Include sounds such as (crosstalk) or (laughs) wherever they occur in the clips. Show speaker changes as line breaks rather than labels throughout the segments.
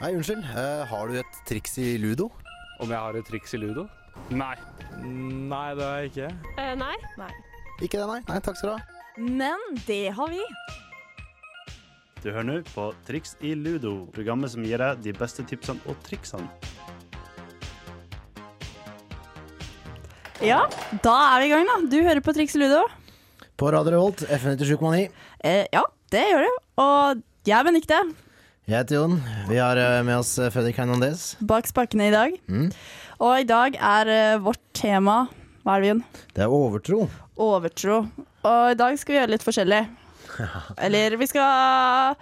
Nei, unnskyld. Eh, har du et triks i ludo?
Om jeg har et triks i ludo? Nei.
Nei, det har jeg ikke.
Eh, nei.
Ikke det, nei. Nei, Takk skal du ha.
Men det har vi.
Du hører nå på Triks i ludo, programmet som gir deg de beste tipsene og triksene.
Ja, da er vi i gang, da. Du hører på Triks i Ludo.
På Radio Revolt, FN 97,9.
Eh, ja, det gjør du. Og jeg er Benikte.
Jeg heter Jon. Vi har eh, med oss eh, Fredrik Hernandez.
Bak spakene i dag.
Mm.
Og i dag er eh, vårt tema Hva er det, Jon?
Det er overtro.
Overtro. Og i dag skal vi gjøre litt forskjellig. (laughs) Eller vi skal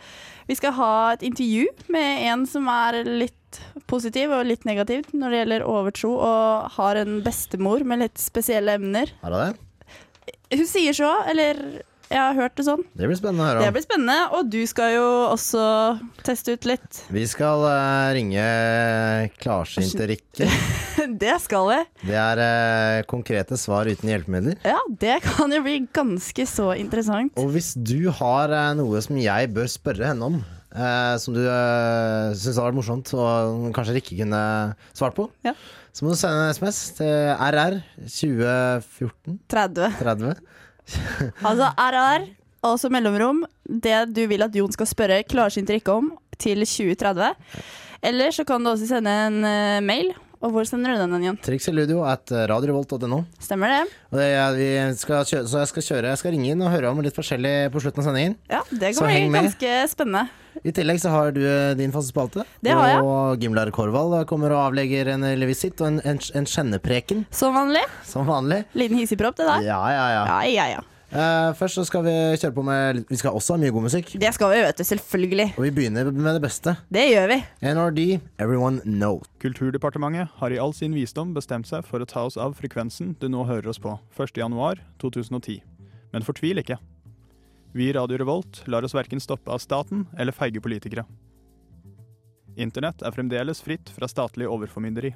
Vi skal ha et intervju med en som er litt positiv og litt negativ når det gjelder overtro, og har en bestemor med litt spesielle emner.
Har du det?
Hun sier så, eller jeg har hørt det sånn.
Det blir spennende å høre
Det blir spennende, og du skal jo også teste ut litt.
Vi skal uh, ringe klarsynte (laughs) Rikke.
Det skal vi.
Det er uh, konkrete svar uten hjelpemidler.
Ja, det kan jo bli ganske så interessant.
Og hvis du har uh, noe som jeg bør spørre henne om, som du uh, syns hadde vært morsomt og kanskje Rikke kunne svart på,
Ja.
så må du sende en SMS til RR 2014
30.
30.
Altså RR, altså mellomrom, det du vil at Jon skal spørre klarsynt Rikke om, til 2030. Eller så kan du også sende en uh, mail. Og hvor sender du den, igjen?
Trikseludio at radiorevolt.no.
Stemmer det?
Og det er, vi skal kjøre, så jeg skal kjøre Jeg skal ringe inn og høre om litt forskjellig på slutten av sendingen.
Ja, det kan bli ganske spennende.
I tillegg så har du eh, din faste spalte.
Det har jeg.
Og gymlærer Korvald kommer og avlegger en lille visitt og en, en, en kjennepreken,
Som vanlig.
som vanlig.
Liten hissigpropp, det der.
Ja, ja, ja.
Ja, ja, ja.
Uh, først så skal vi kjøre på med Vi skal også ha mye god musikk.
Det skal vi, vet du. Selvfølgelig.
Og vi begynner med det beste.
Det gjør vi.
NRD, Everyone Know.
Kulturdepartementet har i all sin visdom bestemt seg for å ta oss av frekvensen du nå hører oss på, 1.1.2010. Men fortvil ikke. Vi i Radio Revolt lar oss verken stoppe av staten eller feige politikere. Internett er fremdeles fritt fra statlig overformynderi.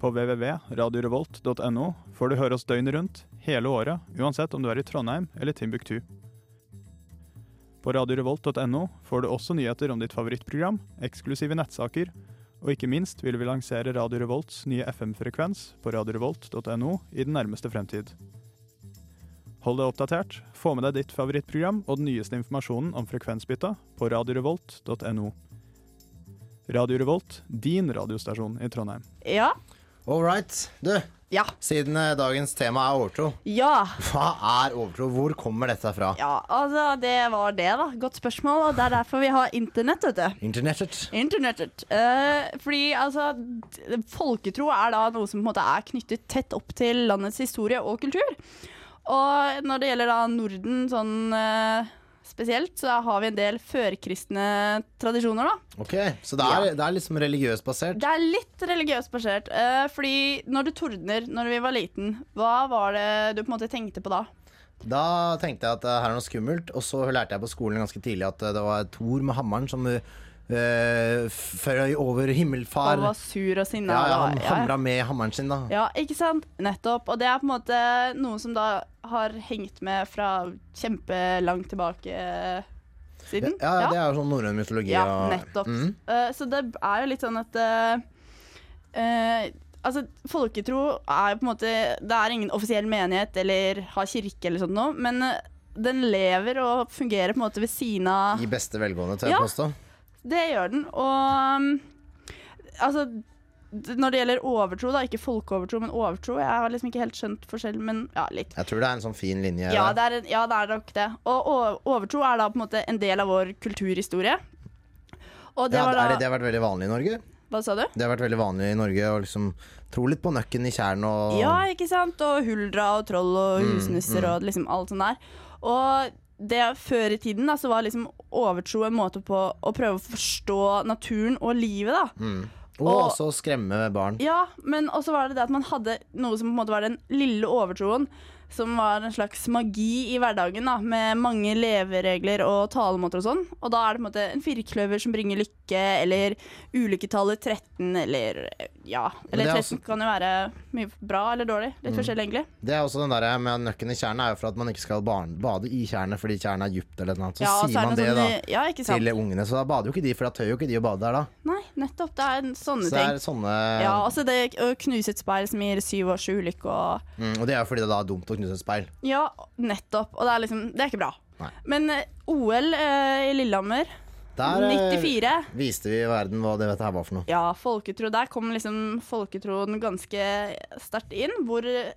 På www.radiorevolt.no får du høre oss døgnet rundt, hele året, uansett om du er i Trondheim eller Timbuktu. På radiorevolt.no får du også nyheter om ditt favorittprogram, eksklusive nettsaker, og ikke minst vil vi lansere Radio Revolts nye FM-frekvens på radiorevolt.no i den nærmeste fremtid. Hold deg oppdatert, få med deg ditt favorittprogram og den nyeste informasjonen om frekvensbytta på radiorevolt.no. Radio Revolt, din radiostasjon i Trondheim.
Ja.
All right. Du,
Ja.
siden eh, dagens tema er overtro,
Ja.
hva er overtro? Hvor kommer dette fra?
Ja, altså det var det, da. Godt spørsmål. Og det er derfor vi har internett, vet du.
Internettet.
Internettet. Eh, fordi altså d- Folketro er da noe som på en måte er knyttet tett opp til landets historie og kultur. Og når det gjelder da Norden sånn eh, spesielt, så har vi en del førkristne tradisjoner, da.
Ok, Så det er, det er liksom religiøst basert?
Det er litt religiøst basert. eh, fordi når du tordner når vi var liten, hva var det du på en måte tenkte på da?
Da tenkte jeg at eh, her er noe skummelt, og så lærte jeg på skolen ganske tidlig at eh, det var Thor med hammeren som uh, fløy over himmelfar.
Og var sur og sinna.
Ja, ja, han
ja, ja.
hamra med hammeren sin, da.
Ja, ikke sant? Nettopp. Og det er på en måte noe som da har hengt med fra kjempelangt tilbake eh, siden.
Ja, det er jo sånn norrøn mytologi.
Ja,
og-
nettopp.
Mm.
uh, så det er jo litt sånn at uh, Altså, folketro er jo på en måte Det er ingen offisiell menighet eller har kirke eller sånt noe, men den lever og fungerer på en måte ved siden av
I beste velgående, tør jeg
Ja.
påstå.
Det gjør den. Og um, altså når det gjelder overtro, da, ikke folkeovertro, men overtro Jeg har liksom ikke helt skjønt forskjell, men ja, litt.
Jeg tror det er en sånn fin linje
Ja, det er, ja, det er nok det. Og overtro er da på en måte en del av vår kulturhistorie. Og det
Ja, er
da
det, det har vært veldig vanlig i Norge.
Hva sa du?
Det har vært veldig vanlig i Norge å liksom tro litt på nøkken i tjern og
Ja, ikke sant? Og huldra og troll og
Mm,
husnisser
mm.
og liksom alt sånt der. Og det før i tiden da, så var liksom overtro en måte på å prøve å forstå naturen og livet, da.
Mm. Og,
Og-
også skremme barn.
Ja, men også var det det at man hadde noe som på en måte var den lille overtroen, som var en slags magi i hverdagen, da, med mange leveregler og talemåter og sånn. Og da er det på en måte en firkløver som bringer lykke, eller ulykketallet 13, eller ja. Eller
det er
13 kan jo være mye bra eller dårlig. Litt forskjellig, egentlig.
Det er også den der med nøkken i tjernet er jo for at man ikke skal bade i tjernet fordi tjernet er dypt eller noe annet. Så
Ja,
sier
er
man det
noe
da
sånn, Ja,
til ungene, så da bader jo ikke de, for da tør jo ikke de å bade der da.
Nei, nettopp. Det er sånne
Så det er
ting.
sånne
Ja, altså det å knuse et speil som gir syv års ulykke og
mm, Og det er jo fordi det da er dumt å knuse et speil.
Ja, nettopp. Og det er liksom Det er ikke bra.
Nei.
Men eh, OL eh, i Lillehammer,
Der eh,
94
viste vi i verden hva det her var for noe.
Ja, folketro. Der kom liksom folketroen ganske sterkt inn. Hvor eh,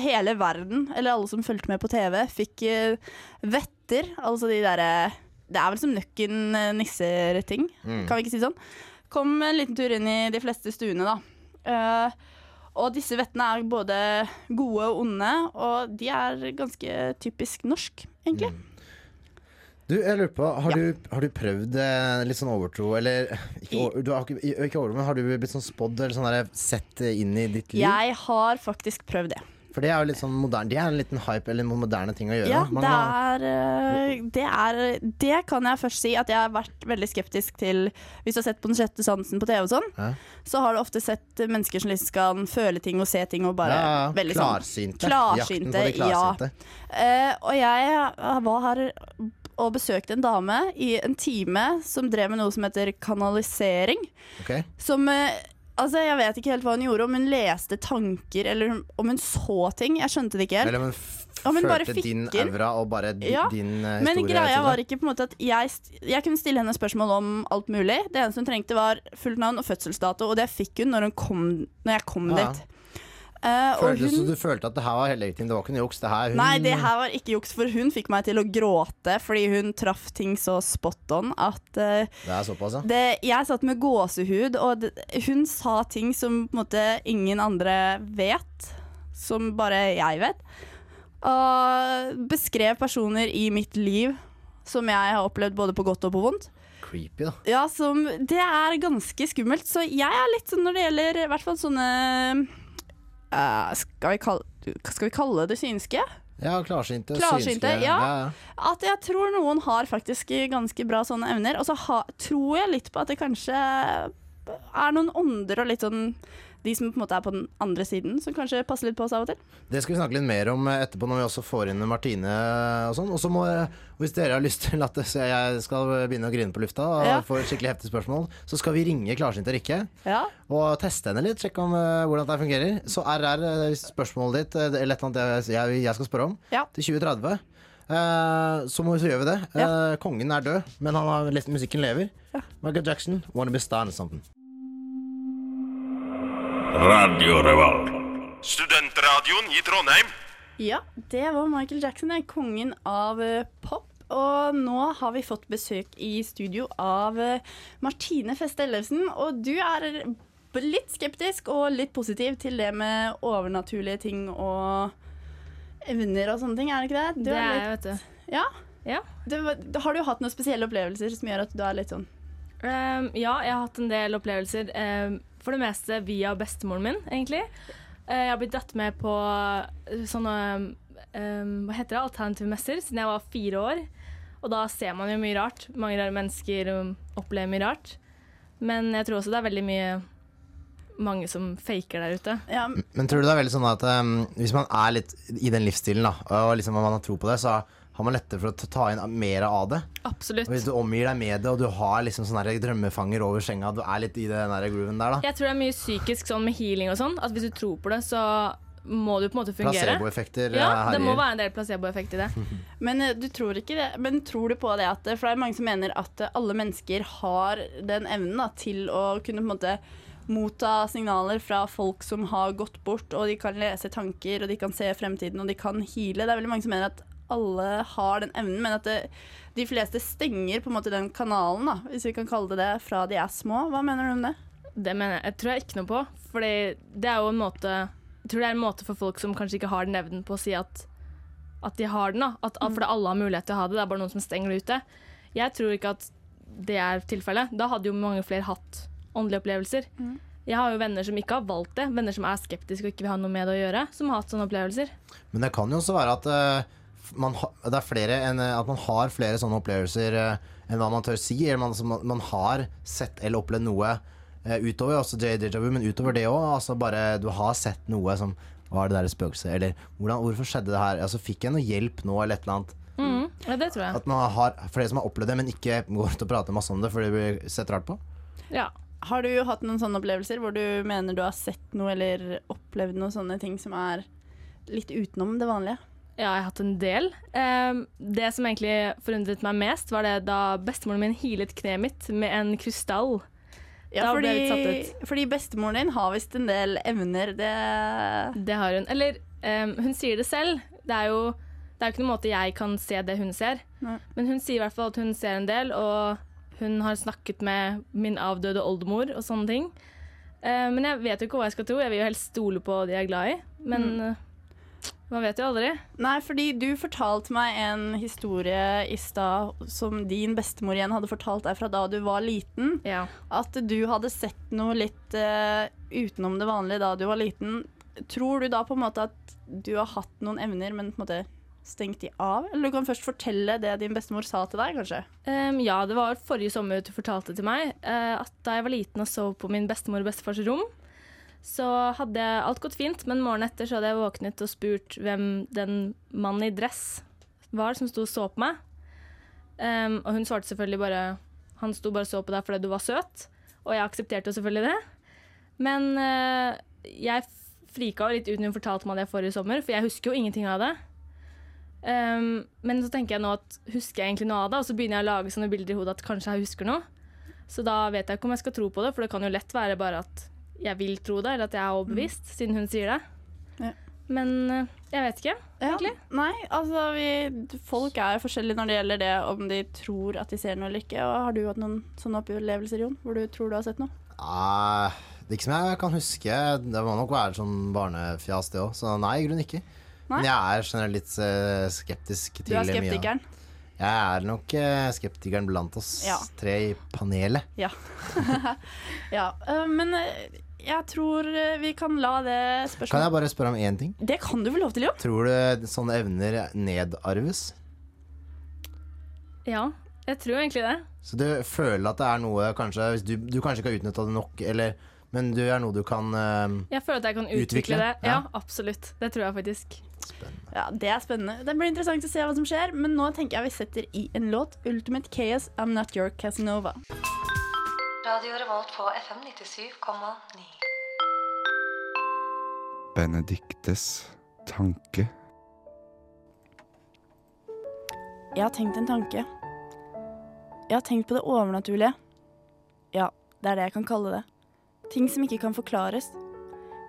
hele verden, eller alle som fulgte med på TV, fikk eh, vetter. Altså de derre Det er vel som nøkken-nisser-ting,
Mm.
kan vi ikke si sånn? Kom en liten tur inn i de fleste stuene, da. Eh, og disse vettene er både gode og onde, og de er ganske typisk norsk, egentlig.
Du, jeg lurer på, har,
Ja.
du, har du prøvd eh, litt sånn overtro, eller ikke, over, du har ikke, overtro, men har du blitt sånn spådd eller sånn der, sett det inn i ditt liv?
Jeg har faktisk prøvd det.
For det er jo litt sånn moderne, det er en liten hype eller en moderne ting å gjøre.
Ja, det er, eh, det er Det kan jeg først si at jeg har vært veldig skeptisk til Hvis du har sett på Den sjette sansen på TV og sånn,
Ja.
så har du ofte sett mennesker som liksom skal føle ting og se ting og bare
ja, ja,
veldig sånn
klarsynte.
klarsynte,
klarsynte.
Eh, og jeg var her og besøkte en dame i en time som drev med noe som heter kanalisering.
Ok.
Som eh, Altså, jeg vet ikke helt hva hun gjorde, om hun leste tanker, eller om hun så ting. Jeg skjønte det ikke helt.
Eller om hun
Om hun
følte din
evra,
aura og bare di,
Ja,
din historie.
Men greia var ikke på en måte at jeg, jeg kunne stille henne spørsmål om alt mulig. Det eneste hun trengte, var fullt navn og fødselsdato, og det fikk hun når, hun kom, når jeg kom
ja.
dit. Eh,
Følte, Så du følte at det her var legitimt? Det var ikke noe juks? Det her hun
Nei, det her var ikke juks, for hun fikk meg til å gråte fordi hun traff ting så spot on at uh,
Det er såpass, ja.
det, Jeg satt med gåsehud, og det, hun sa ting som på en måte ingen andre vet. Som bare jeg vet. Og beskrev personer i mitt liv som jeg har opplevd både på godt og på vondt.
Creepy, da.
Ja, som, Det er ganske skummelt. Så jeg er litt sånn når det gjelder i hvert fall sånne eh, skal, vi kalle, skal vi kalle det synske?
Ja, klarsynte.
Klarsynte,
synske.
ja.
ja.
At jeg tror noen har faktisk ganske bra sånne evner. Og så ha, tror jeg litt på at det kanskje er noen ånder og litt sånn de som på en måte er på den andre siden, som kanskje passer litt på oss av og til.
Det skal vi snakke litt mer om eh, etterpå, når vi også får inn Martine og sånn. Og så må jeg, hvis dere har lyst til at (laughs) jeg skal begynne å grine på lufta og
Ja.
få et skikkelig heftig spørsmål, så skal vi ringe klarsynte Rikke
Ja.
og teste henne litt. Sjekke om eh, hvordan det fungerer. Så RR, eh, spørsmålet ditt eh, eller et eller annet jeg, jeg, skal spørre om,
Ja.
til 2030. eh, så, må, så gjør vi det. Eh, kongen er død, men han har, musikken lever. Michael Jackson, 'Wanna Be Star' eller something.
Radio Revolt.
Studentradioen i Trondheim.
ja, det var Michael Jackson, kongen av eh, pop. Og nå har vi fått besøk i studio av eh, Martine Feste Ellefsen. Og du er litt skeptisk og litt positiv til det med overnaturlige ting og evner og sånne ting, er det ikke det? Du
Det
er
jeg, vet du.
Ja.
Ja.
Du, har du hatt noen spesielle opplevelser som gjør at du er litt sånn
um, ja, jeg har hatt en del opplevelser. ehm, for det meste via bestemoren min, egentlig. Eh, jeg har blitt dratt med på eh, sånne ehm, Hva heter det? Alternative messer siden jeg var fire år. Og da ser man jo mye rart. Mange rare mennesker um, opplever mye rart. Men jeg tror også det er veldig mye mange som faker der ute.
ja,
Men tror du det er veldig sånn at um, hvis man er litt i den livsstilen, da, og liksom man har tro på det, så har man lettere for å ta- inn mer av det?
Absolutt.
Og hvis du omgir deg med det, og du har liksom sånne drømmefanger over senga, du er litt i den der grooven der, da.
Jeg tror det er mye psykisk sånn med healing og sånn. At hvis du tror på det, så må du på en måte fungere.
Placeboeffekter
Ja,
eh,
det må være en del placeboeffekt i det. (laughs)
Men eh, du tror ikke det Men tror du på det at For det er mange som mener at eh, alle mennesker har den evnen da, til å kunne på en måte motta signaler fra folk som har gått bort, og de kan lese tanker, og de kan se fremtiden, og de kan heale. Det er veldig mange som mener at alle har den evnen, men at det, de fleste stenger på en måte den kanalen, da, hvis vi kan kalle det det, fra de er små. Hva mener du om det?
Det mener jeg, jeg tror jeg ikke noe på. Fordi det er jo en måte Jeg tror det er en måte for folk som kanskje ikke har den evnen på å si at, at de har den. da at, at, Fordi alle har mulighet til å ha det, det er bare noen som stenger det ute. Jeg tror ikke at det er tilfellet. Da hadde jo mange flere hatt åndelige opplevelser. Jeg har jo venner som ikke har valgt det, venner som er skeptiske og ikke vil ha noe med det å gjøre, som har hatt sånne opplevelser.
Men det kan jo også være at f- man det er flere enn, eh, at man har flere sånne opplevelser eh, enn hva man tør si. Eller man, altså, man, man har sett eller opplevd noe eh, utover også J- men utover det òg. Altså bare du har sett noe som Var det der spøkelset? Eller hvordan, hvorfor skjedde det her? Altså Fikk jeg noe hjelp nå, eller et eller annet?
Mm, ja, det tror jeg.
At man har flere som har opplevd det, men ikke går ut og prater masse om det fordi det blir sett rart på?
Ja.
Har du hatt noen sånne opplevelser hvor du mener du har sett noe eller opplevd noen sånne ting som er litt utenom det vanlige?
Ja, jeg har hatt en del. Ehm, det som egentlig forundret meg mest, var det da bestemoren min hilet kneet mitt med en krystall.
Ja, fordi, fordi bestemoren din har visst en del evner. Det
Det har hun. Eller ehm, hun sier det selv. Det er jo det er jo ikke noen måte jeg kan se det hun ser.
Nei.
Men hun sier i hvert fall at hun ser en del, og hun har snakket med min avdøde oldemor og sånne ting. Eh, men jeg vet jo ikke hva jeg skal tro. Jeg vil jo helst stole på de jeg er glad i. Men eh, man vet jo aldri.
Nei, fordi du fortalte meg en historie i stad som din bestemor igjen hadde fortalt deg fra da du var liten.
Ja.
At du hadde sett noe litt uh, utenom det vanlige da du var liten. Tror du da på en måte at du har hatt noen evner, men på en måte stengt de av? Eller du kan først fortelle det din bestemor sa til deg, kanskje?
Um, ja, det var forrige sommer du fortalte til meg uh, at da jeg var liten og sov på min bestemor og bestefars rom, så hadde alt gått fint, men morgenen etter så hadde jeg våknet og spurt hvem den mannen i dress var som sto og så på meg. Um, og hun svarte selvfølgelig bare Han sto bare og så på deg fordi du var søt, og jeg aksepterte jo selvfølgelig det. Men uh, jeg frika jo litt ut når hun fortalte meg det forrige sommer, for jeg husker jo ingenting av det. Um, men så tenker jeg nå at husker jeg egentlig noe av det, og så begynner jeg å lage sånne bilder i hodet at kanskje jeg husker noe. Så da vet jeg ikke om jeg skal tro på det, for det kan jo lett være bare at jeg vil tro det, eller at jeg er overbevist, siden hun sier det.
Ja.
Men eh, jeg vet ikke, egentlig.
Nei, altså vi, folk er forskjellige når det gjelder det om de tror at de ser noe eller ikke. Og har du hatt noen sånne opplevelser, Jon, hvor du tror du har sett noe?
Ah, det er ikke som jeg kan huske. Det må nok være sånn barnefjas, det òg. Så nei, i grunnen ikke.
Nei?
Men jeg er generelt litt eh, skeptisk til
Du er
mye
skeptikeren.
Jeg er nok eh, skeptikeren blant oss
Ja.
tre i panelet.
Ja. (laughs) ja. øh, men øh, jeg tror vi kan la det spørsmålet
Kan jeg bare spørre om én ting?
Det kan du vel lov til, jo.
Tror du sånne evner nedarves?
Ja, jeg tror egentlig det.
Så du føler at det er noe kanskje hvis Du, du kanskje ikke har utnytta det nok, eller, men det er noe du kan uh,
Jeg føler at jeg kan utvikle,
Utvikle?
det. Ja,
Ja.
absolutt. Det tror jeg faktisk.
Ja, Det er spennende. Det blir interessant å se hva som skjer, men nå tenker jeg vi setter i en låt. Ultimate Chaos, I'm Not Your Casanova.
Radio Revolt på FM 97,9.
Benediktes tanke.
Jeg har tenkt en tanke. Jeg har tenkt på det overnaturlige. Ja, det er det jeg kan kalle det. Ting som ikke kan forklares.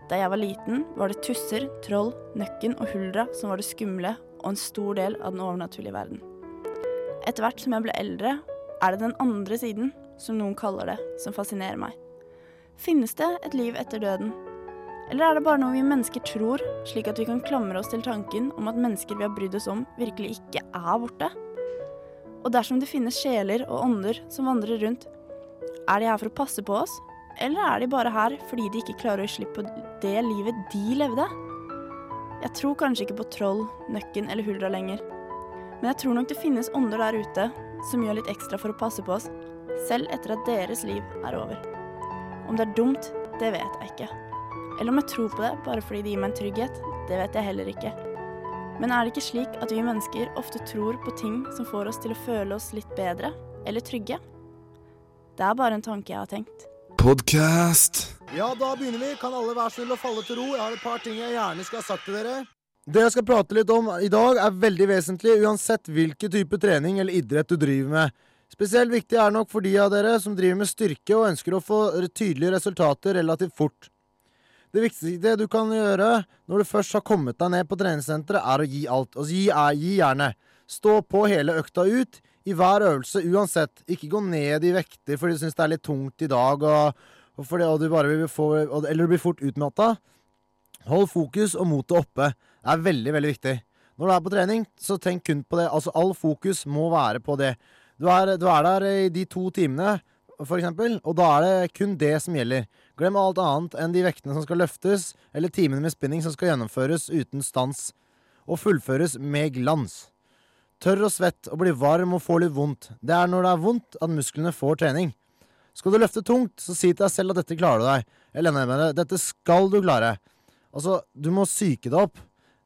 Da jeg var liten, var det tusser, troll, nøkken og huldra som var det skumle og en stor del av den overnaturlige verden. Etter hvert som jeg ble eldre, er det den andre siden, som noen kaller det, som fascinerer meg. Finnes det et liv etter døden? Eller er det bare noe vi mennesker tror, slik at vi kan klamre oss til tanken om at mennesker vi har brydd oss om, virkelig ikke er borte? Og dersom det finnes sjeler og ånder som vandrer rundt, er de her for å passe på oss, eller er de bare her fordi de ikke klarer å gi slipp på det livet de levde? Jeg tror kanskje ikke på troll, nøkken eller huldra lenger, men jeg tror nok det finnes ånder der ute som gjør litt ekstra for å passe på oss, selv etter at deres liv er over. Om det er dumt, det vet jeg ikke. Eller om jeg tror på det bare fordi det gir meg en trygghet, det vet jeg heller ikke. Men er det ikke slik at vi mennesker ofte tror på ting som får oss til å føle oss litt bedre eller trygge? Det er bare en tanke jeg har tenkt.
Podcast.
Ja, da begynner vi. Kan alle være snill og falle til ro? Jeg har et par ting jeg gjerne skulle ha sagt til dere. Det jeg skal prate litt om i dag, er veldig vesentlig uansett hvilken type trening eller idrett du driver med. Spesielt viktig er nok for de av dere som driver med styrke og ønsker å få tydelige resultater relativt fort. Det viktigste du kan gjøre når du først har kommet deg ned på treningssenteret, er å gi alt. Og gi, er, gi gjerne. Stå på hele økta ut i hver øvelse uansett. Ikke gå ned i vekter fordi du syns det er litt tungt i dag, og, og fordi og du bare få, og, eller du blir fort utmatta. Hold fokus og motet oppe. Det er veldig, veldig viktig. Når du er på trening, så tenk kun på det. Altså, all fokus må være på det. Du er, du er der i de to timene, for eksempel, og da er det kun det som gjelder. Glem alt annet enn de vektene som skal løftes, eller timene med spinning som skal gjennomføres uten stans, og fullføres med glans. Tørr og svett og blir varm og får litt vondt. Det er når det er vondt at musklene får trening. Skal du løfte tungt, så si til deg selv at dette klarer du deg. Eller enda mer, dette skal du klare. Altså, du må psyke deg opp.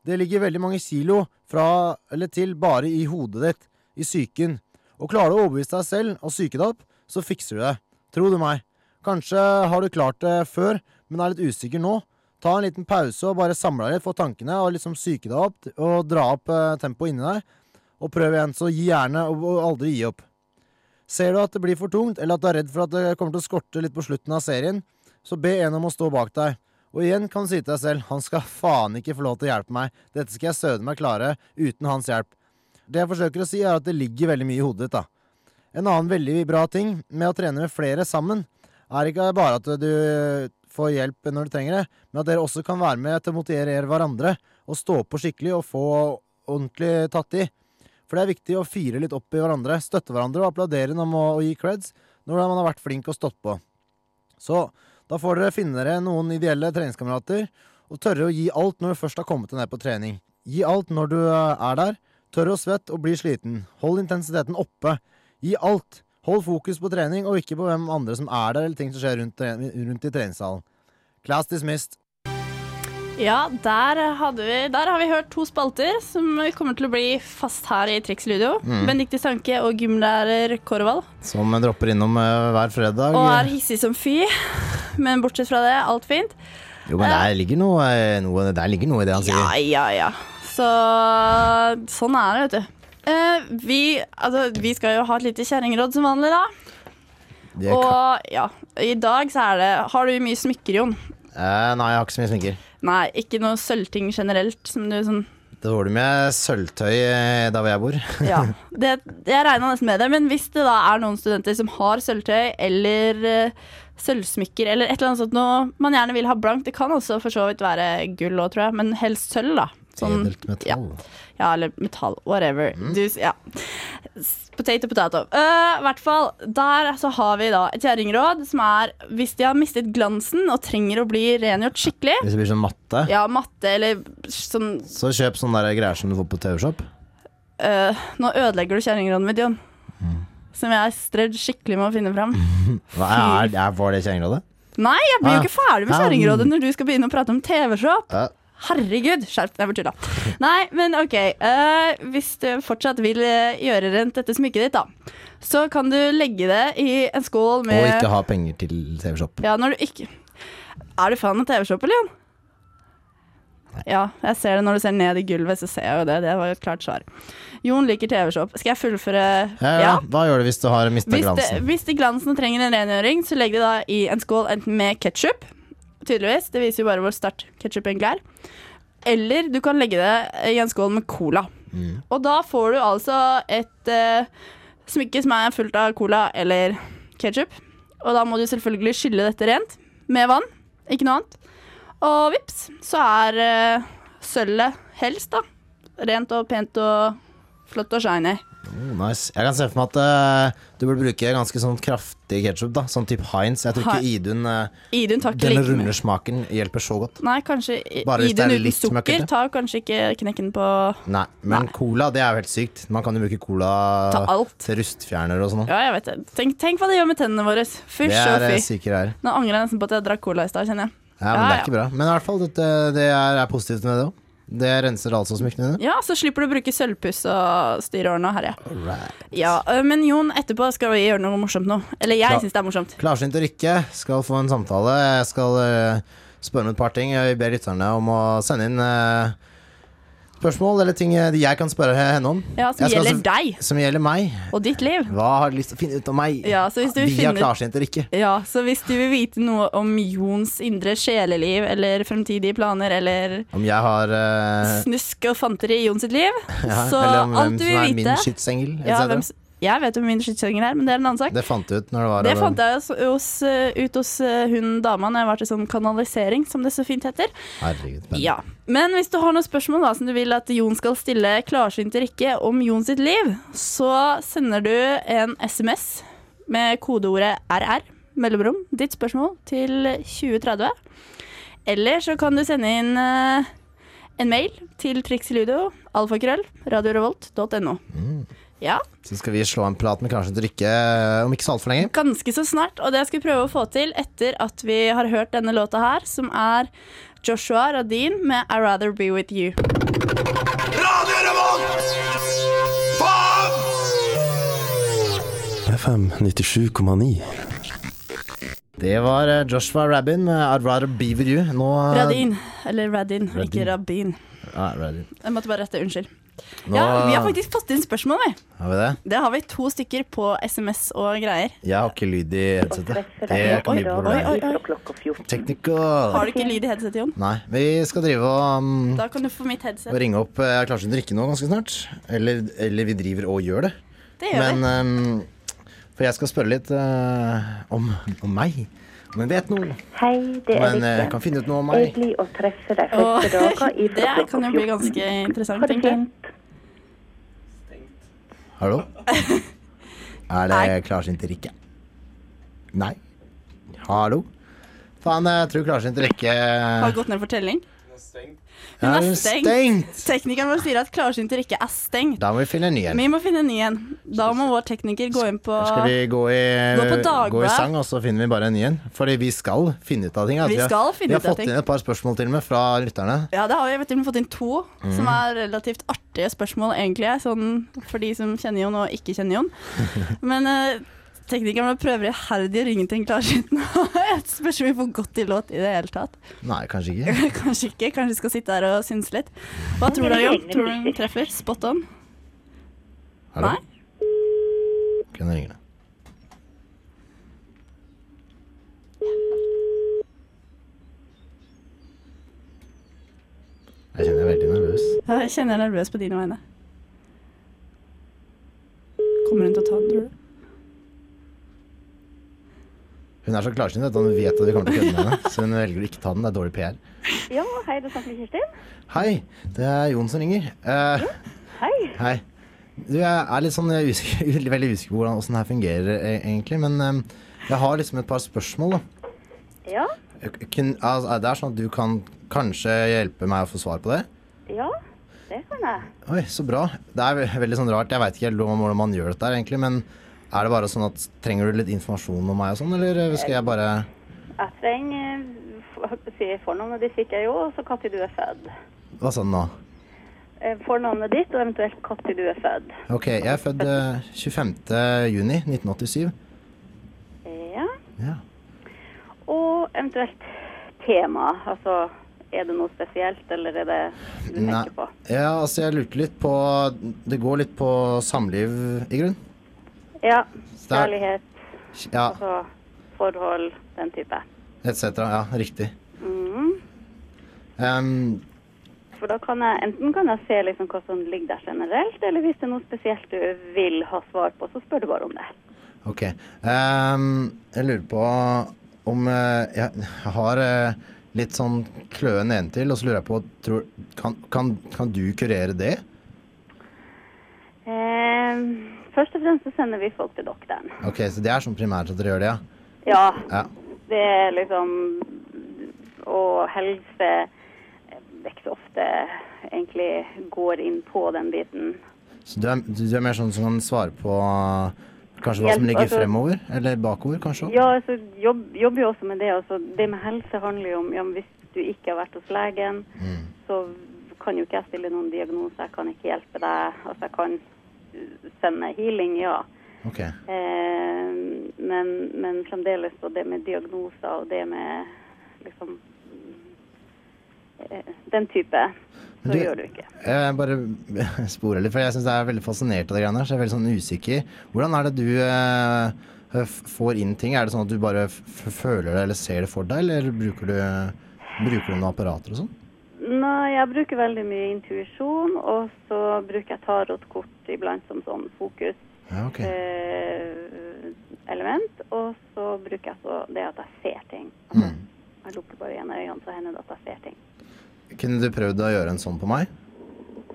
Det ligger veldig mange kilo fra eller til bare i hodet ditt, i psyken. Og klarer du å overbevise deg selv og psyke deg opp, så fikser du det. Tro du meg. Kanskje har du klart det før, men er litt usikker nå. Ta en liten pause og bare samle deg litt få tankene og liksom psyke deg opp og dra opp eh, tempoet inni deg. Og prøv igjen, så gi gjerne og, aldri gi opp. Ser du at det blir for tungt, eller at du er redd for at det kommer til å skorte litt på slutten av serien, så be en om å stå bak deg. Og igjen kan du si til deg selv han skal faen ikke få lov til å hjelpe meg, dette skal jeg søde meg klare uten hans hjelp. Det jeg forsøker å si, er at det ligger veldig mye i hodet ditt, da. En annen veldig bra ting med å trene med flere sammen, er ikke bare at du får hjelp når du trenger det, men at dere også kan være med til å motivere hverandre og stå på skikkelig og få ordentlig tatt i. For det er viktig å fire litt opp i hverandre, støtte hverandre og applaudere når man gi creds når man har vært flink og stått på. Så da får dere finne dere noen ideelle treningskamerater og tørre å gi alt når du først har kommet deg ned på trening. Gi alt når du eh, er der. Tørre å svett og bli sliten. Hold intensiteten oppe. Gi alt. Hold fokus på trening, og ikke på hvem andre som er der, eller ting som skjer rundt, rundt i treningssalen. Class dismissed.
Ja, der, vi, der har vi hørt to spalter som kommer til å bli fast her i Triks Ludo.
Mm.
Benedicte Stanke og gymlærer Korvald.
Som dropper innom eh, hver fredag.
Og er hissig som fy. (laughs) Men bortsett fra det, alt fint.
Jo, men der ligger noe, eh, noe, der ligger noe i det han sier.
ja, ja. Så sånn er det, vet du. Eh, vi, altså, vi skal jo ha et lite kjerringråd som vanlig, da. Og ja, i dag så er det Har du mye smykker, Jon?
Eh, nei, jeg har ikke så mye sminker.
Nei, ikke noe sølvting generelt som du sånn
Dårlig med sølvtøy eh, der hvor jeg bor.
Ja, (laughs) det, jeg regna nesten med det. Men hvis det da er noen studenter som har sølvtøy eller uh, sølvsmykker eller et eller annet sånt noe man gjerne vil ha blankt, det kan også for så vidt være gull òg, tror jeg, men helst sølv, da. Sånn,
Edelt metall.
ja, eller metall. Whatever. Du, ja. Potato, potato. I hvert fall, der så har vi da et kjerringråd som er hvis de har mistet glansen og trenger å bli rengjort skikkelig.
Hvis det blir sånn matte,
Ja, matte eller sånn
så kjøp sånne der greier som du får på TV-shop.
Uh, nå ødelegger du kjerringrådet mitt, Jon. Som jeg har strevd skikkelig med å finne fram. (laughs)
Hva er, er, var det kjerringrådet?
Nei, jeg blir jo
Ah.
ikke ferdig med kjerringrådet når du skal begynne å prate om TV-shop.
Ja.
Herregud, skjerp deg, jeg bare tulla. Nei, men OK. Uh, hvis du fortsatt vil eh, gjøre rent dette smykket ditt, da, så kan du legge det i en skål med
Og ikke ha penger til TV-shop.
Ja, når du ikke Er du fan av TV-shop, eller, Jon? Ja, jeg ser det når du ser ned i gulvet, så ser jeg jo det. Det var jo et klart svar. Jon liker TV-shop. Skal jeg fullføre?
Ja, ja. Hva gjør du hvis du har mista
Hvis,
glansen?
hvis de glansene trenger en rengjøring, så legg det da i en skål enten med ketsjup, tydeligvis. Det viser jo bare hvor sterkt ketsjup egentlig er. Eller du kan legge det i en skål med cola.
Mm.
Og da får du altså et eh, smykke som er fullt av cola eller ketsjup. Og da må du selvfølgelig skylle dette rent med vann, ikke noe annet. Og vips, så er uh, sølvet helst, da. Rent og pent og flott og shiny.
Oh, nice. Jeg kan se for meg at uh, du burde bruke ganske sånn kraftig ketsjup. Sånn type Heinz. Jeg tror ikke Idun uh,
Idun
Den runde smaken hjelper så godt.
Nei, kanskje
Bare
Idun uten sukker
møkkete.
tar kanskje ikke knekken på
Nei, men cola det er jo helt sykt. Man kan jo bruke cola til rustfjerner og sånn.
Ja, jeg vet det. Tenk, tenk hva det gjør med tennene våre. Fysj og
eh,
fy.
syke.
Nå angrer jeg nesten på at jeg drakk cola i stad, kjenner jeg.
Ja, men
Ja,
det er
ja.
ikke bra. Men i hvert fall, det, det er, er positivt med det òg. Det renser altså smykkene dine.
Ja, så slipper du å bruke sølvpuss og styre årene og herje.
Alright.
Ja, men Jon, etterpå skal vi gjøre noe morsomt nå. Eller jeg syns det er morsomt.
Klarsynt og Rikke skal få en samtale. Jeg skal spørre om et par ting. Jeg ber lytterne om å sende inn eh, spørsmål eller ting jeg kan spørre henne om.
Ja, Som
Jeg
gjelder
også-
deg
Som gjelder meg.
og ditt liv.
Hva har du lyst til å finne ut om meg?
Ja, så hvis du vil
Via
finne
klarsynt eller ikke.
ja, så hvis du vil vite noe om Jons indre sjeleliv eller fremtidige planer eller
Om jeg har uh,
snusk og fanteri i Jons sitt liv, (laughs)
ja,
så
Eller om hvem som
vil
er min
vite
skytsengel.
ja, hvem, Jeg vet hvem min skytsengel er, men det er en annen sak.
Det fant du ut når det var
Det fant jeg hos, hos, uh, ut hos uh, hun dama når jeg var til sånn kanalisering, som det så fint heter.
Herregud. spennende.
Ja. Men hvis du har noen spørsmål da, som du vil at Jon skal stille klarsynt til Rikke om Jon sitt liv, så sender du en SMS med kodeordet RR, mellomrom, ditt spørsmål til 2030. Eller så kan du sende inn eh, en mail til triksiludo, alfakrøll, radiorevolt.no. Ja,
Så skal vi slå en plat med Karsten Rykke eh, om ikke så altfor lenge.
ganske så snart. Og det skal vi prøve å få til etter at vi har hørt denne låta her, som er Joshua Radin med I Rather Be With You.
FM 97,9.
Det var eh, Joshua Rabin med I'd Rather Be With You. Nå, eh,
Radin. Eller Radin,
Radin.
ikke Rabin.
Ah, Radin.
Jeg måtte bare rette. Unnskyld.
Nå
Ja, vi har faktisk fått inn spørsmål, vi.
Har vi det?
Det har vi to stykker på SMS og greier.
Jeg har ikke lyd i headsetet. Det kan
ikke
bli
oi,
problem. Technical.
Har du ikke lyd i headsetet, Jon?
Nei, vi skal drive og, um,
Da kan du få mitt headset.
og ringe opp eh, Klarsund Drikke nå ganske snart. Eller, eller vi driver og gjør det.
Det gjør
Men um, For jeg skal spørre litt uh, om, om meg. Om jeg vet noe.
Hei, det er
Men jeg kan finne ut noe om meg.
Hyggelig å treffe deg første dager i (laughs)
det kan jo bli ganske interessant, tenker
fint.
Hallo? (laughs) Er det klarsynt Rikke? Nei. Hallo? Faen, jeg tror klarsynt Rikke
Har gått ned for telling. Hun er stengt. Teknikeren vår sier at klarsynter ikke er stengt.
Da må vi finne en ny en.
Vi må finne en ny en. Da må vår tekniker gå inn på
Skal vi gå i,
Gå
gå i sang, og så finner vi bare en ny en? Fordi vi skal finne ut av ting. altså.
Vi
har-
skal finne
vi
ut
har
av
fått
ting.
inn et par spørsmål til og med fra lytterne.
Ja, det har vi vet du, fått inn to
mm.
som er relativt artige spørsmål, egentlig. Sånn for de som kjenner Jon og ikke kjenner Jon. (laughs) Men uh, teknikeren vår prøver iherdig å ringe til en klarsynt nå. (laughs) Jeg spørs om vi får gått i låt i det hele tatt.
Nei, kanskje ikke. (laughs)
Kanskje ikke. Kanskje vi skal sitte her og synse litt. Hva tror du, Jon? Tror du hun treffer? Spot on?
Hallo?
Nei?
Kunne ringe. Jeg kjenner jeg er veldig nervøs.
Ja, Jeg kjenner jeg er nervøs på dine vegne. Kommer hun til å ta den, tror du?
Hun er så klarsynt at hun vet at vi kommer til å kødde med henne. Så hun velger å ikke ta den. Det er dårlig PR.
Ja, hei, du snakker med Kirstin.
Hei, det er Jon som ringer. Eh,
Hei.
hei. Du, jeg er litt sånn usikker, (laughs) veldig usikker på hvordan åssen det her fungerer e- egentlig. Men eh, jeg har liksom et par spørsmål. da.
Ja,
Kun, altså, det er sånn at du kan kanskje hjelpe meg å få svar på det?
ja, det kan jeg.
Oi, så bra. Det er veldig sånn rart. Jeg veit ikke helt hvordan man gjør dette her, egentlig. Men er det bare sånn at trenger du litt informasjon om meg og sånn, eller eh, skal jeg bare
Jeg trenger sier f- holdt på å si, Fornavnet ditt fikk jeg jo, og så når du er født.
Hva sa du nå?
Eh, Fornavnet ditt, og eventuelt når du er født.
Ok, jeg er født eh, 25. juni 1987.
Ja.
Ja.
Og eventuelt tema. Altså, er det noe spesielt, eller er det du
Nei.
tenker på?
Ja, altså jeg lurte litt på Det går litt på samliv, i grunn.
Ja. Kjærlighet,
Ja,
altså forhold, den type.
etc. Ja, riktig.
Mm.
Um,
For da kan jeg, enten kan jeg se liksom hva som ligger der generelt, eller hvis det er noe spesielt du vil ha svar på, så spør du bare om det.
ok. Um, jeg lurer på om uh, Jeg har uh, litt sånn kløe nedentil, og så lurer jeg på tror, kan, kan, kan du kurere det?
Eh, først og fremst så sender vi folk til doktoren.
Ok, Så det er sånn primært at dere gjør det, ja?
Ja,
Ja.
det er liksom Og helse det er ikke så ofte egentlig går inn på den biten.
Så du er, du er mer sånn som kan svare på kanskje hva som ligger
altså-
fremover? Eller bakover, kanskje?
Ja, altså, jobb, jobber jo også med det. Altså, det med helse handler jo om ja, hvis du ikke har vært hos legen,
Mm.
så kan jo ikke jeg stille noen diagnose. Jeg kan ikke hjelpe deg. Altså, jeg kan sende healing, ja.
Okay.
Eh, men, men fremdeles så det med diagnoser og det med liksom eh, Den type, så
du-
gjør du ikke.
Jeg bare (laughs) sporer litt, for jeg syns jeg er veldig fascinert av det greiene her. Så jeg er veldig sånn usikker. Hvordan er det du eh, får inn ting? Er det sånn at du bare føler det eller ser det for deg, eller bruker du, bruker du noen apparater og sånn?
Nei, jeg bruker veldig mye intuisjon, og så bruker jeg tarotkort iblant som sånn fokus.
Ja, okay.
eh, element, og så bruker jeg så det at jeg ser ting.
Mm.
Jeg lukker bare igjen øynene, så hender det at jeg ser ting.
Kunne du prøvd å gjøre en sånn på meg?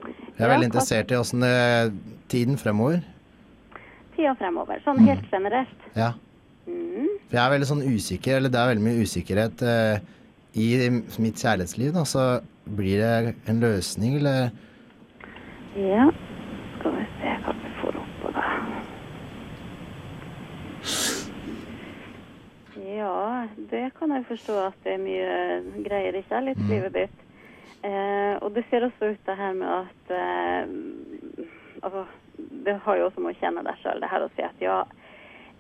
Jeg er
Ja,
veldig interessert i åssen det tiden fremover.
tida fremover. Sånn helt generelt.
Ja.
Mm.
For jeg er veldig sånn usikker, eller det er veldig mye usikkerhet eh, i mitt kjærlighetsliv, da. Så blir det en løsning, eller
Ja, skal vi se hva vi får opp på det. Ja, det kan jeg forstå at det er mye greier i kjærlighetslivet ditt. Eh, og det ser også ut det her med at eh, Altså, det har jo også med å kjenne deg sjøl, det her å si at ja,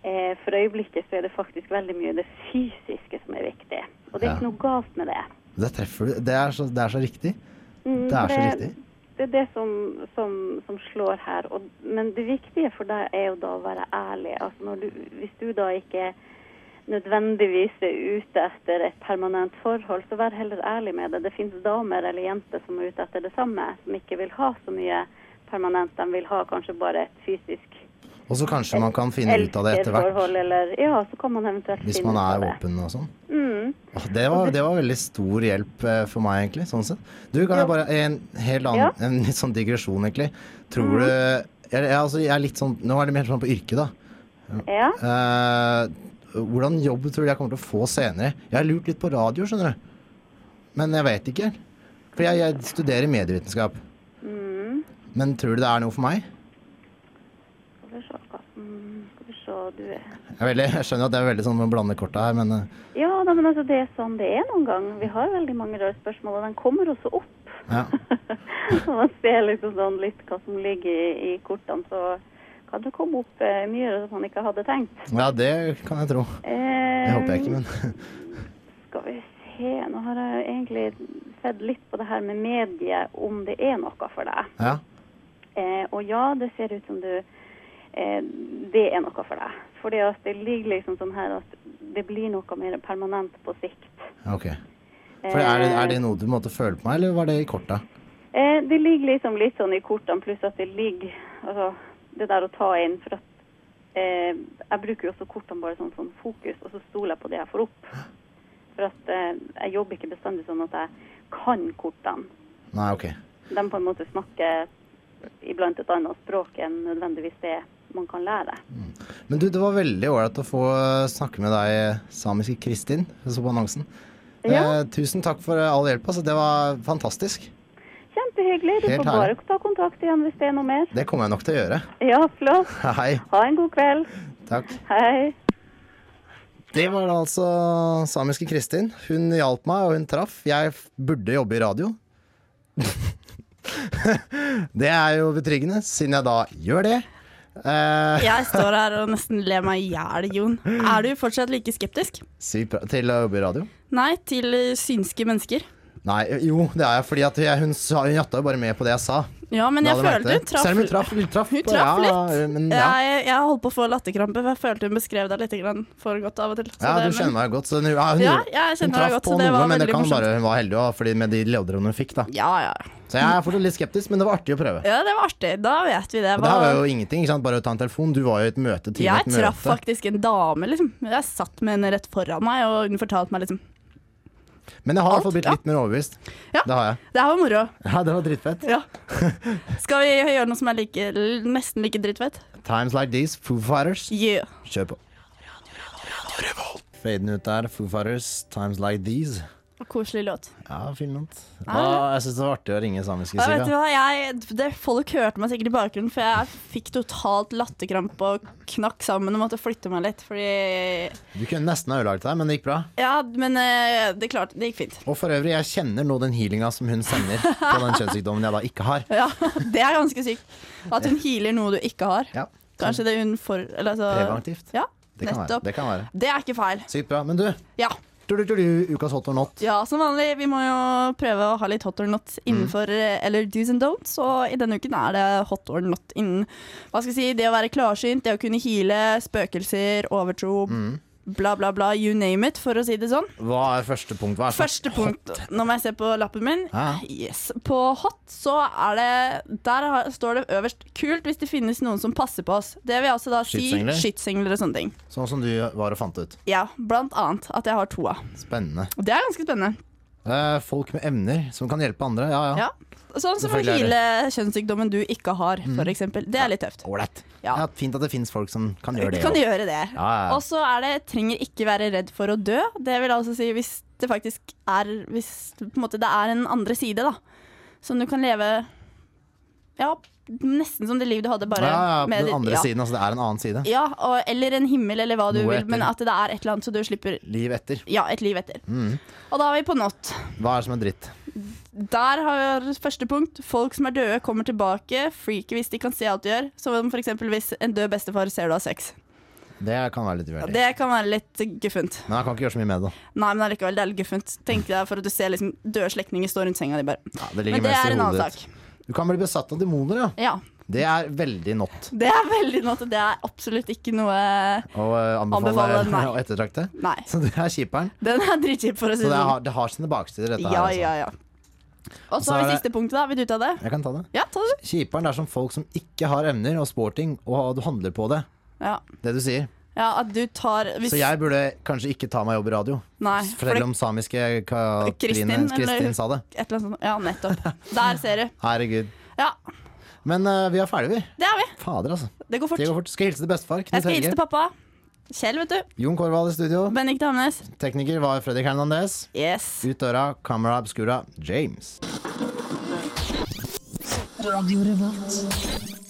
eh, for øyeblikket så er det faktisk veldig mye det fysiske som er viktig. Og det er ikke noe galt med det.
Det treffer du. Det er så, det er så riktig.
Mm,
Det er så riktig.
Det er det som, som, som slår her. Og, men det viktige for deg er jo da å være ærlig. Altså du, hvis du da ikke nødvendigvis er ute etter et permanent forhold, så vær heller ærlig med det. Det finnes damer eller jenter som er ute etter det samme, som ikke vil ha så mye permanent. De vil ha kanskje bare et fysisk
Og så kanskje man kan finne ut av det etter hvert,
ja, så kan man eventuelt
hvis man er åpen og sånn.
Mm.
Det var, det var veldig stor hjelp eh, for meg, egentlig. Sånn sett. Du, kan jeg bare En helt annen. En litt sånn digresjon, egentlig. Tror
Mhm.
du jeg, jeg, altså, jeg er litt sånn Nå er det mer sånn på yrket, da.
Ja.
Eh, hvordan jobb tror du jeg kommer til å få senere? Jeg har lurt litt på radio, skjønner du. Men jeg vet ikke. For jeg, jeg studerer medievitenskap.
Mm.
Men tror du det er noe for meg?
Skal vi se hva mm, Du er
Jeg, veldig, jeg skjønner at det er veldig sånn å blande korta her, men eh,
Ja, da, men altså, det er sånn det er noen gang. Vi har veldig mange rare spørsmål, og de kommer også opp.
ja. (laughs)
Når man ser liksom sånn litt hva som ligger i, i kortene, så kan det komme opp eh, mye som man ikke hadde tenkt.
ja, det kan jeg tro.
Eh,
Det håper jeg ikke, men
Skal vi se, nå har jeg egentlig sett litt på det her med medie, om det er noe for deg.
ja.
Eh, og ja, det ser ut som du eh, Det er noe for deg. Fordi at det ligger liksom sånn her at det blir noe mer permanent på sikt.
Ok. For er det, er det noe du måtte føle på meg, eller var det i korta?
Eh, det ligger liksom litt sånn i kortene, pluss at det ligger altså, det der å ta inn. For at eh, jeg bruker jo også kortene bare sånn, sånn fokus, og så stoler jeg på det jeg får opp. For at eh, jeg jobber ikke bestandig sånn at jeg kan kortene.
Nei, ok.
De på en måte snakker iblant et annet språk enn nødvendigvis det man kan lære.
Men du, det var veldig ålreit å få eh, snakke med deg, samiske Kristin. Så på annonsen.
Ja.
Eh, tusen takk for all hjelp. Altså, det var fantastisk.
Kjempehyggelig. Du
Helt
får bare ta kontakt igjen hvis det er noe mer.
Det kommer jeg nok til å gjøre.
Ja, flott. (laughs)
Hei.
Ha en god kveld.
Takk.
Hei.
Det var da altså samiske Kristin. Hun hjalp meg, og hun traff. Jeg burde jobbe i radio. (laughs) det er jo betryggende, siden jeg da gjør det. Eh,
Jeg (laughs) står her og nesten ler meg i hjel, Jon. Er du fortsatt like skeptisk?
sykt bra. Til å jobbe i radio?
Nei, til synske mennesker.
Nei, jo, det er jeg, fordi at jeg, hun, sa, hun jatta jo bare med på det jeg sa.
Ja, men jeg følte hun traff
Selv om hun traff, traff
Hun traff
ja,
litt.
Men, ja.
Jeg, jeg holdt på å få latterkrampe, for jeg følte hun beskrev deg litt grann for godt av og til.
Ja,
det-
du kjenner meg godt. Så hun, ja, hun,
Ja, jeg
hun traff
godt,
på noe, men det kan
morsomt.
bare hun var heldig også, fordi med de lederne hun fikk. da
Ja, ja.
Så jeg er fortsatt litt skeptisk, men det var artig å prøve.
Ja, det var artig. Da vet vi det.
Og det her var jo ingenting, ikke sant? bare å ta en telefon. Du var jo i et møte tidlig.
jeg traff faktisk en dame, liksom. Jeg satt med henne rett foran meg, og hun fortalte meg liksom
Men jeg har i hvert fall blitt litt mer overbevist.
Ja.
Det har jeg.
Det her var moro.
Ja, det var dritfett.
Ja. (laughs) Skal vi gjøre noe som er like, nesten like drittfett?
Times like these, Foo Fighters.
Yeah.
Kjør på. Faden ut der, Foo Fighters, Times like these.
Koselig låt.
Ja, fin låt.
Ja.
Jeg syns det var artig å ringe samiske
Ja, vet du hva? Jeg, det, folk hørte meg sikkert i bakgrunnen, for jeg fikk totalt latterkrampe og knakk sammen og måtte flytte meg litt. Fordi
Du kunne nesten ha ødelagt deg, men det gikk bra.
Ja, men eh, det klarte Det gikk fint.
Og for øvrig, jeg kjenner nå den healinga som hun sender på den kjønnssykdommen jeg da ikke har.
Ja, Det er ganske sykt. At hun healer noe du ikke har.
Ja.
Kanskje det hun for... Eller, altså,
Preventivt.
Ja,
Det kan, være. det kan være.
Det er ikke feil.
Sykt bra. Men du,
Ja.
Ukas hot or not.
Ja, som vanlig. Vi må jo prøve å ha litt hot or not innenfor mm. eller do's and don'ts. Og i denne uken er det hot or not innen hva skal jeg si, det å være klarsynt, det å kunne heale spøkelser, overtro, bla, bla, bla. You name it, for å si det sånn.
Hva er første punkt? Hva er
Første punkt, nå må jeg se på lappen min.
Ah.
Yes. På hot så er det Der har, står det øverst 'kult hvis det finnes noen som passer på oss'. Det vil altså da si
Skytsengler?
skytsengler og sånne ting.
Sånn som du var og fant ut.
Ja, blant annet at jeg har to av.
Spennende.
Og det er ganske spennende.
Folk med evner som kan hjelpe andre. Ja, ja.
Ja. Sånn som å heale kjønnssykdommen du ikke har, f.eks. eksempel. Det er litt tøft.
Ålreit.
Ja.
Ja, fint at det fins folk som kan gjøre det.
Kan
også.
gjøre det.
Ja.
Og så er det trenger ikke være redd for å dø. Det vil altså si hvis det faktisk er Hvis på en måte, det er en andre side, da. Som du kan leve Ja, nesten som det liv du hadde, bare
ja, ja,
med
den andre
ja.
siden. Altså, det er en annen side.
Ja, og, eller en himmel, eller hva du
Noe
vil,
etter.
men at det er et eller annet så du slipper
Liv etter.
Ja, et liv etter.
Mm.
Og da er vi på not.
Hva er det som er dritt?
Der har vi første punkt. Folk som er døde, kommer tilbake. Freaky hvis de kan se alt de gjør. Som eksempel hvis en død bestefar ser du har sex.
Det kan være litt uheldig.
Det kan være litt guffent.
Men jeg kan ikke gjøre så mye med det.
Nei, men allikevel, det er litt guffent. Tenk deg for at du ser liksom døde slektninger stå rundt senga di bare.
Ja, det
Men det er en annen sak.
Du kan bli besatt av demoner, ja.
Ja.
Det er veldig not
Det er veldig not. Det er absolutt ikke noe
å eh,
Anbefale, (laughs)
å ettertrakte.
Nei.
Så det er kjiperen.
Den er dritkjip, for å si
Så
det
det
sånn.
har, det har sine baksider, dette
Ja,
her. Altså.
ja, ja. Og
Så
har vi siste punktet, da. Vil du ta det?
Jeg kan ta det.
Ja, ta det.
Kjiperen er som folk som ikke har evner og sporting, og du handler på det.
Ja.
Det du sier.
Ja, at du tar hvis,
Så jeg burde kanskje ikke ta meg jobb i radio.
Nei, Fortell det-
om samiske Katrine
Kristin,
Kristin,
eller-
sa det.
Et eller annet sånt. Ja, nettopp. Der ser du.
Herregud.
Ja,
Men uh, vi er ferdige, vi.
det er vi.
Fader, altså.
Det går fort.
Det går fort. Skal hilse til bestefar.
Jeg
Knut
skal hilse til pappa. Kjell, vet du.
Jon Korvald i studio.
Benedicte Hamnes.
Tekniker var Fredrik Hernandez.
Yes.
Ut døra, Camera obscura, James.
Radio Revolt.